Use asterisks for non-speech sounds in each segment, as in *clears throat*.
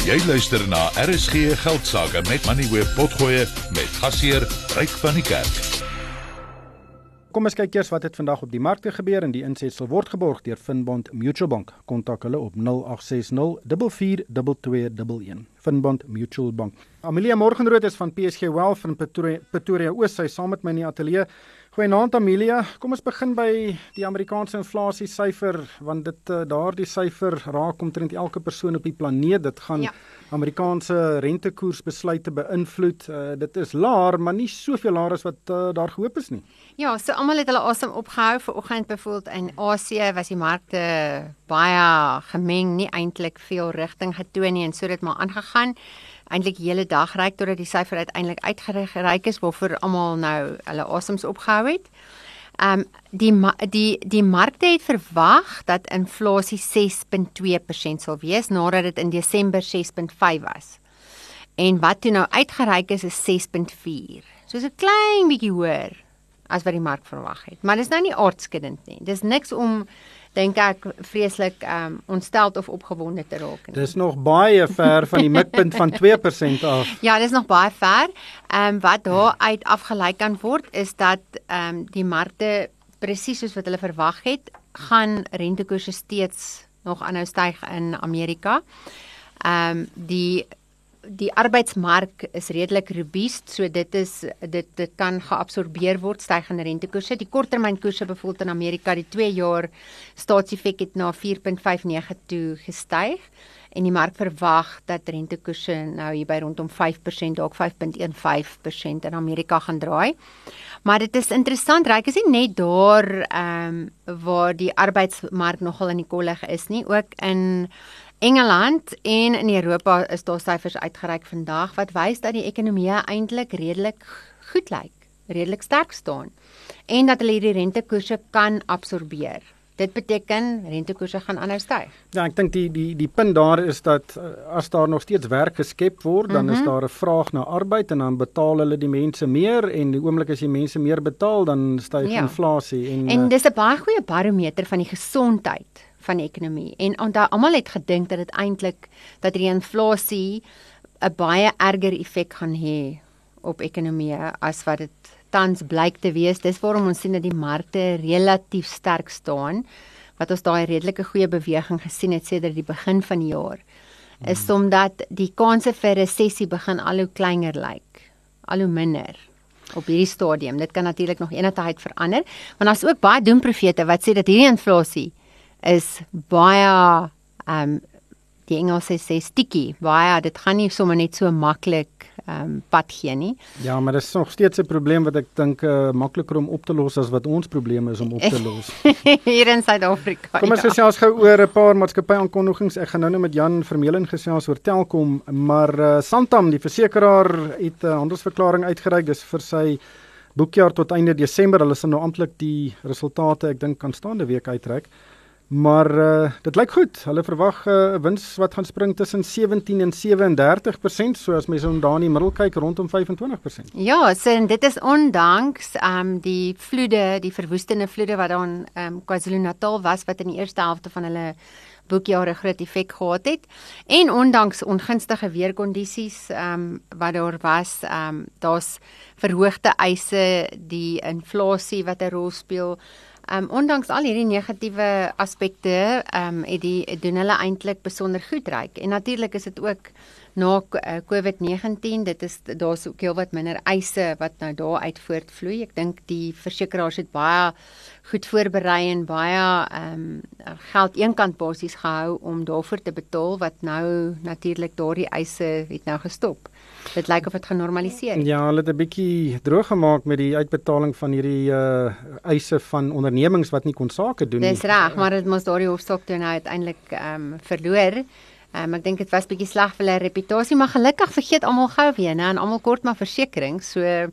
Jy luister na RSG Geldsaake met Money Web Potgoe met gasheer Ryk van die Kerk. Kom ons kyk eers wat het vandag op die markte gebeur en die insetsel word geborg deur Finbond Mutual Bank. Kontak hulle op 0860 442211. Finbond Mutual Bank. Amelia Morgenrood is van PSG Wealth in Pretoria, Pretoria Oos. Sy saam met my in die ateljee. Goeienaand Amelia. Kom ons begin by die Amerikaanse inflasie syfer want dit uh, daardie syfer raak omtrent elke persoon op die planeet. Dit gaan ja. Amerikaanse rentekoersbesluite beïnvloed. Uh, dit is laer, maar nie soveel laer as wat uh, daar gehoop is nie. Ja, so almal het hulle asem opgehou vir oggend byvoorbeeld in Asië was die markte baie gemeng, nie eintlik veel rigting getoon nie en so het maar aangegaan eintlik die hele dag reik totdat die syfer uiteindelik uitgereik is waarvoor almal nou hulle asems opgehou het. Ehm um, die die die markte het verwag dat inflasie 6.2% sal wees nadat dit in Desember 6.5 was. En wat toe nou uitgereik is is 6.4. So 'n klein bietjie hoër as wat die mark verwag het. Maar dis nou nie aardskuddend nie. Dis niks om dink ek vreeslik um ontstel of opgewonde te raak nie. Dis nog baie ver van die mikpunt van 2% af. *laughs* Ja, dis nog baie ver. Um wat daar uit afgelei kan word is dat um die markte presies soos wat hulle verwag het, gaan rentekoerse steeds nog aanhou styg in Amerika. Um die die arbeidsmark is redelik robuust, so dit is dit dit kan geabsorbeer word stygende rentekoerse. Die korttermynkoerse bevoel in Amerika die 2 jaar staatsefek het na 4.59 toe gestyg en die mark verwag dat rentekoerse nou hier by rondom 5% dalk 5.15% in Amerika gaan draai. Maar dit is interessant, reik is nie net daar ehm um, waar die arbeidsmark nogal in die kollig is nie, ook in Engeland en in Europa is daar syfers uitgereik vandag wat wys dat die ekonomie eintlik redelik goed lyk, redelik sterk staan en dat hulle hierdie rentekoerse kan absorbeer. Dit beteken rentekoerse gaan aanhou styg. Ja, ek dink die die die punt daar is dat eh, as daar nog steeds werk geskep word, dan mm -hmm. is mhm. daar 'n vraag na arbeid en dan betaal hulle die mense meer en die oomblik as jy mense meer betaal, dan styg ja. inflasie en En dis 'n baie goeie barometer van die gesondheid van die ekonomie. En onthou almal het gedink dat dit eintlik dat die inflasie 'n baie erger effek gaan hê op ekonomie as wat dit tans blyk te wees. Dis waarom ons sien dat die markte relatief sterk staan wat ons daai redelike goeie beweging gesien het sedert die begin van die jaar. Is hmm. omdat die kanse vir resessie begin al hoe kleiner lyk. Al hoe minder op hierdie stadium. Dit kan natuurlik nog enige tyd verander, want daar's ook baie doemprofete wat sê dat hierdie inflasie is baie ehm um, die Engelse sê sticky. Baie dit gaan nie sommer net so maklik ehm um, pad gee nie. Ja, maar dit is nog steeds 'n probleem wat ek dink uh, makliker om op te los as wat ons probleme is om op te los. *laughs* Hier in Suid-Afrika. Kom ons ja. gesels gou oor 'n paar maatskappy aankondigings. Ek gaan nou net met Jan Vermeulen gesels oor Telkom, maar uh, Santam, die versekeraar het 'n uh, handelsverklaring uitgereik dis vir sy boekjaar tot einde Desember. Hulle sal nou amptelik die resultate, ek dink, aanstaande week uitreik. Maar uh, dit lyk goed. Hulle verwag 'n uh, wins wat gaan spring tussen 17 en 37%, so as mens om daar in die middel kyk rondom 25%. Ja, so en dit is ondanks ehm um, die vloede, die verwoestende vloede wat daar in ehm um, KwaZulu-Natal was wat in die eerste helfte van hulle boekjare groot effek gehad het en ondanks ongunstige weerkondisies ehm um, wat daar was, ehm um, daar's verhoogde eise, die inflasie wat 'n rol speel Ehm um, ondanks al hierdie negatiewe aspekte, ehm um, het die doen hulle eintlik besonder goed ryk. En natuurlik is dit ook na uh, COVID-19, dit is daar's ook heelwat minder eise wat nou daar uit voortvloei. Ek dink die versekerings het baie goed voorberei en baie ehm um, geld eenkant basies gehou om daarvoor te betaal wat nou natuurlik daardie eise het nou gestop. Dit lyk of dit genormaliseer het. Ja, hulle het 'n bietjie droog gemaak met die uitbetaling van hierdie uh eise van ondernemings wat nie kon sake doen nie. Dis reg, maar dit moes daardie hofstok toe nou uiteindelik ehm um, verloor. Um, ek dink dit was bietjie sleg vir hulle reputasie, maar gelukkig vergeet almal gou weer, né? En almal kort maar versekerings. So ehm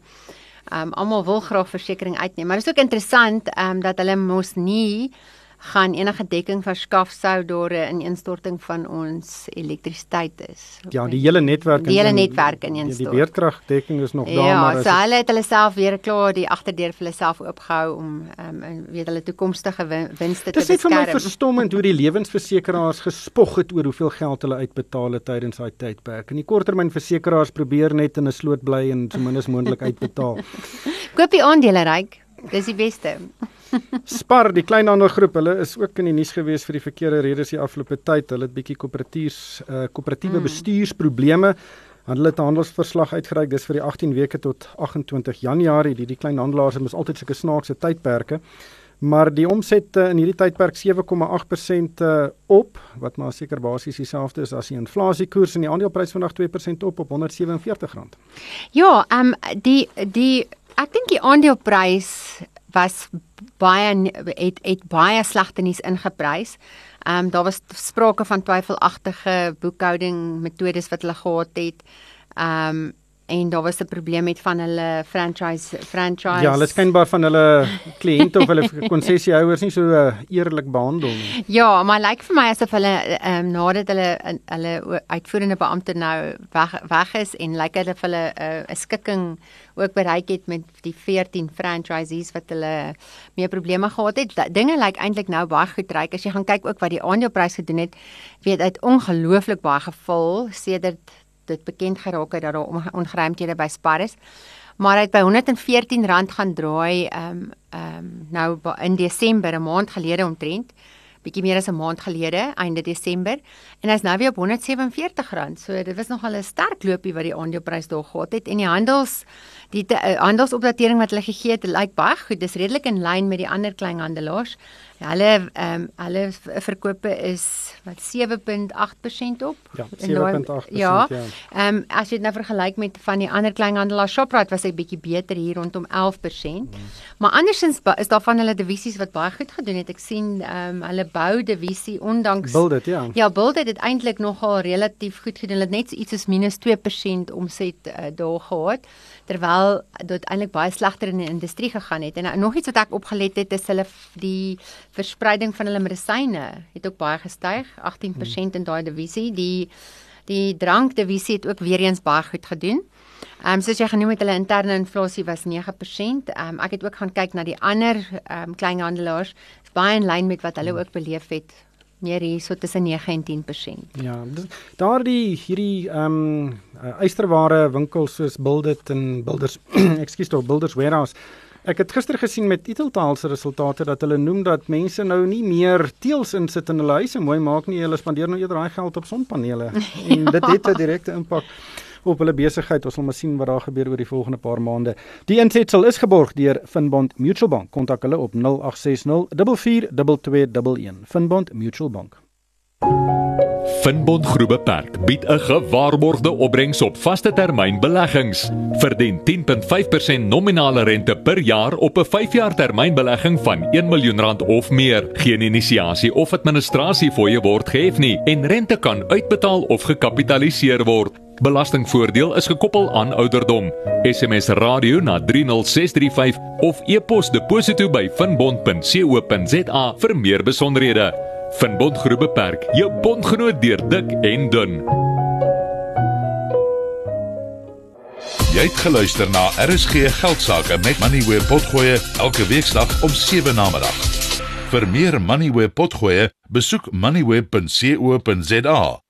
um, almal wil graag versekerings uitneem. Maar dit is ook interessant ehm um, dat hulle mos nie gaan enige dekking verskaf sou daar 'n ineenstorting van ons elektrisiteit is. Ja, die hele netwerk die hele netwerk ineenstort. Die, die beerdkragdekking is nog daar ja, maar Ja, so hulle het hulle self weer klaar die agterdeur vir hulle self oopgehou om ehm um, weet hulle toekomstige win, winste te beskerm. Dit is vir my verstommend hoe die lewensversekeraars gespog het oor hoeveel geld hulle uitbetaal het tydens daai tydperk. En die korttermynversekeraars probeer net in 'n sloot bly en so min as moontlik uitbetaal. *laughs* Koop die aandele ryk. Dis die beste. *laughs* Spar, die kleinhandelgroep, hulle is ook in die nuus gewees vir die verkeerde redes die afgelope tyd. Hulle het bietjie koöperatiefs uh koöperatiewe mm. bestuursprobleme. Hulle het 'n handelsverslag uitgereik dis vir die 18 weke tot 28 Januarie. Die die kleinhandelaars het mos altyd sulke snaakse tydperke. Maar die omset uh, in hierdie tydperk 7,8% uh, op, wat maar seker basies dieselfde is as die inflasiekoers en die aandeleprys vandag 2% op op R147. Ja, ehm um, die die ek dink die aandeleprys was baie het het baie slegte nuus ingeprys. Ehm um, daar was sprake van twyfelagtige boekhouding metodes wat hulle gehad het. Ehm um, en daar was 'n probleem met van hulle franchise franchise Ja, hulle skynbaar van hulle kliënte of hulle *laughs* konsessiehouers nie so uh, eerlik behandel nie. Ja, maar lyk like vir my asof hulle ehm um, nadat hulle hulle uitvoerende beampte nou weg weg is en lyk like hulle hulle eh, 'n uh, skikking ook bereik het met die 14 franchisees wat hulle meer probleme gehad het. Dinge lyk like eintlik nou baie goed reik as jy gaan kyk ook wat die aandeleprys gedoen het. Weet uit ongelooflik baie geval sedert dit bekend geraak het dat daar ongeruimthede by Spar is. Maar hy het by R114 gaan draai ehm um, ehm um, nou in Desember 'n maand gelede omtrent bietjie meer as 'n maand gelede einde Desember en hy's nou weer op R147. So dit was nogal 'n sterk loopie wat die aandeleprys daar gehad het en die handels die uh, handelsopdatering wat hulle gegee het lyk baie goed. Dis redelik in lyn met die ander kleinhandelaars. Ja, hulle ehm um, hulle verkope is wat 7.8% op. Ja, 7.8%. Ja. Ehm ja. um, as jy dit nou vergelyk met van die ander kleinhandelaars Shoprite was hy bietjie beter hier rondom 11%. Hmm. Maar andersins is daar van hulle divisies wat baie goed gedoen het. Ek sien ehm um, hulle bou divisie ondanks Build it, ja. Ja, Build it het eintlik nogal relatief goed gedoen. Hulle het net iets soos minus 2% omset uh, daar gehad terwyl dit eintlik baie slegter in die industrie gegaan het. En uh, nog iets wat ek opgelet het is hulle die verspreiding van hulle medisyne het ook baie gestyg, 18% hmm. in daai divisie. Die die drankdivisie het ook weer eens baie goed gedoen. Ehm um, soos jy genoem het, hulle interne inflasie was 9%. Ehm um, ek het ook gaan kyk na die ander ehm um, kleinhandelaars. Dit is baie in lyn met wat hulle ook beleef het. Meer hier so tussen 9 en 10%. Ja, daardie hierdie ehm um, eysterware winkels soos Buildit en Builders, *clears throat* ekskuus tog Builders Warehouse Ek het gister gesien met Eteltaal se resultate dat hulle noem dat mense nou nie meer teels insit in hulle huise mooi maak nie, hulle spandeer nou eerder daai geld op sonpanele. *laughs* En dit het 'n direkte impak op hulle besigheid. Ons sal maar sien wat daar gebeur oor die volgende paar maande. Die insetsel is geborg deur Finbond Mutual Bank. Kontak hulle op 0860 442211. Finbond Mutual Bank. Finbond Groep Beperk bied 'n gewaarborgde opbrengs op vaste termyn beleggings. Verdien 10.5% nominale rente per jaar op 'n 5-jaar termynbelegging van 1 miljoen rand of meer. Geen inisiasie of administrasie fooie word gehef nie en rente kan uitbetaal of gekapitaliseer word. Belastingvoordeel is gekoppel aan ouderdom. SMS radio na 30635 of e-pos deposito by finbond.co.za vir meer besonderhede. Van Bondgroep Beperk, jou bondgenoot deur dik en dun. Jy het geluister na RSG Geldsaake met Money where potgoe elke weeksdag om 7 na middag. Vir meer Money where potgoe, besoek moneyweb.co.za